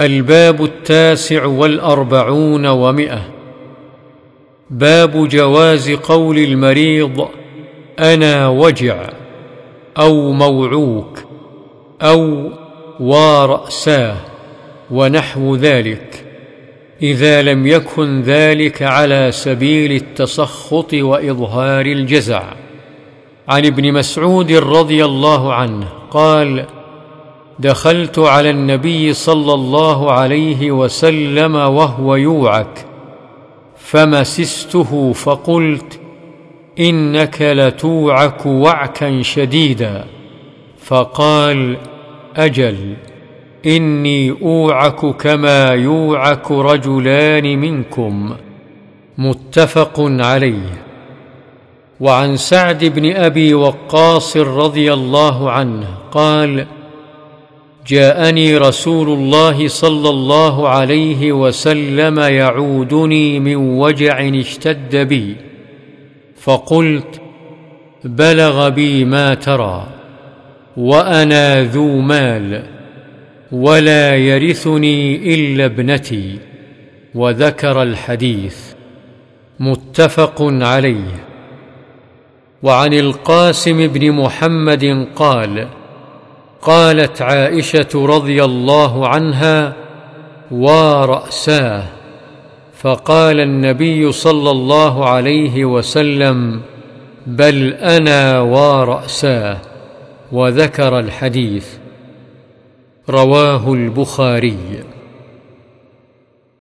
الباب التاسع والأربعون ومئة. باب جواز قول المريض أنا وجع أو موعوك أو وراساه ونحو ذلك. إذا لم يكن ذلك على سبيل التسخط وإظهار الجزع. عن ابن مسعود رضي الله عنه قال دخلت على النبي صلى الله عليه وسلم وهو يوعك فمسسته فقلت إنك لتوعك وعكا شديدا. فقال أجل إني أوعك كما يوعك رجلان منكم. متفق عليه. وعن سعد بن أبي وقاص رضي الله عنه قال جاءني رسول الله صلى الله عليه وسلم يعودني من وجع اشتد بي. فقلت بلغ بي ما ترى وأنا ذو مال ولا يرثني إلا ابنتي وذكر الحديث. متفق عليه. وعن القاسم بن محمد قال قالت عائشة رضي الله عنها وراساه فقال النبي صلى الله عليه وسلم بل أنا وراساه وذكر الحديث. رواه البخاري.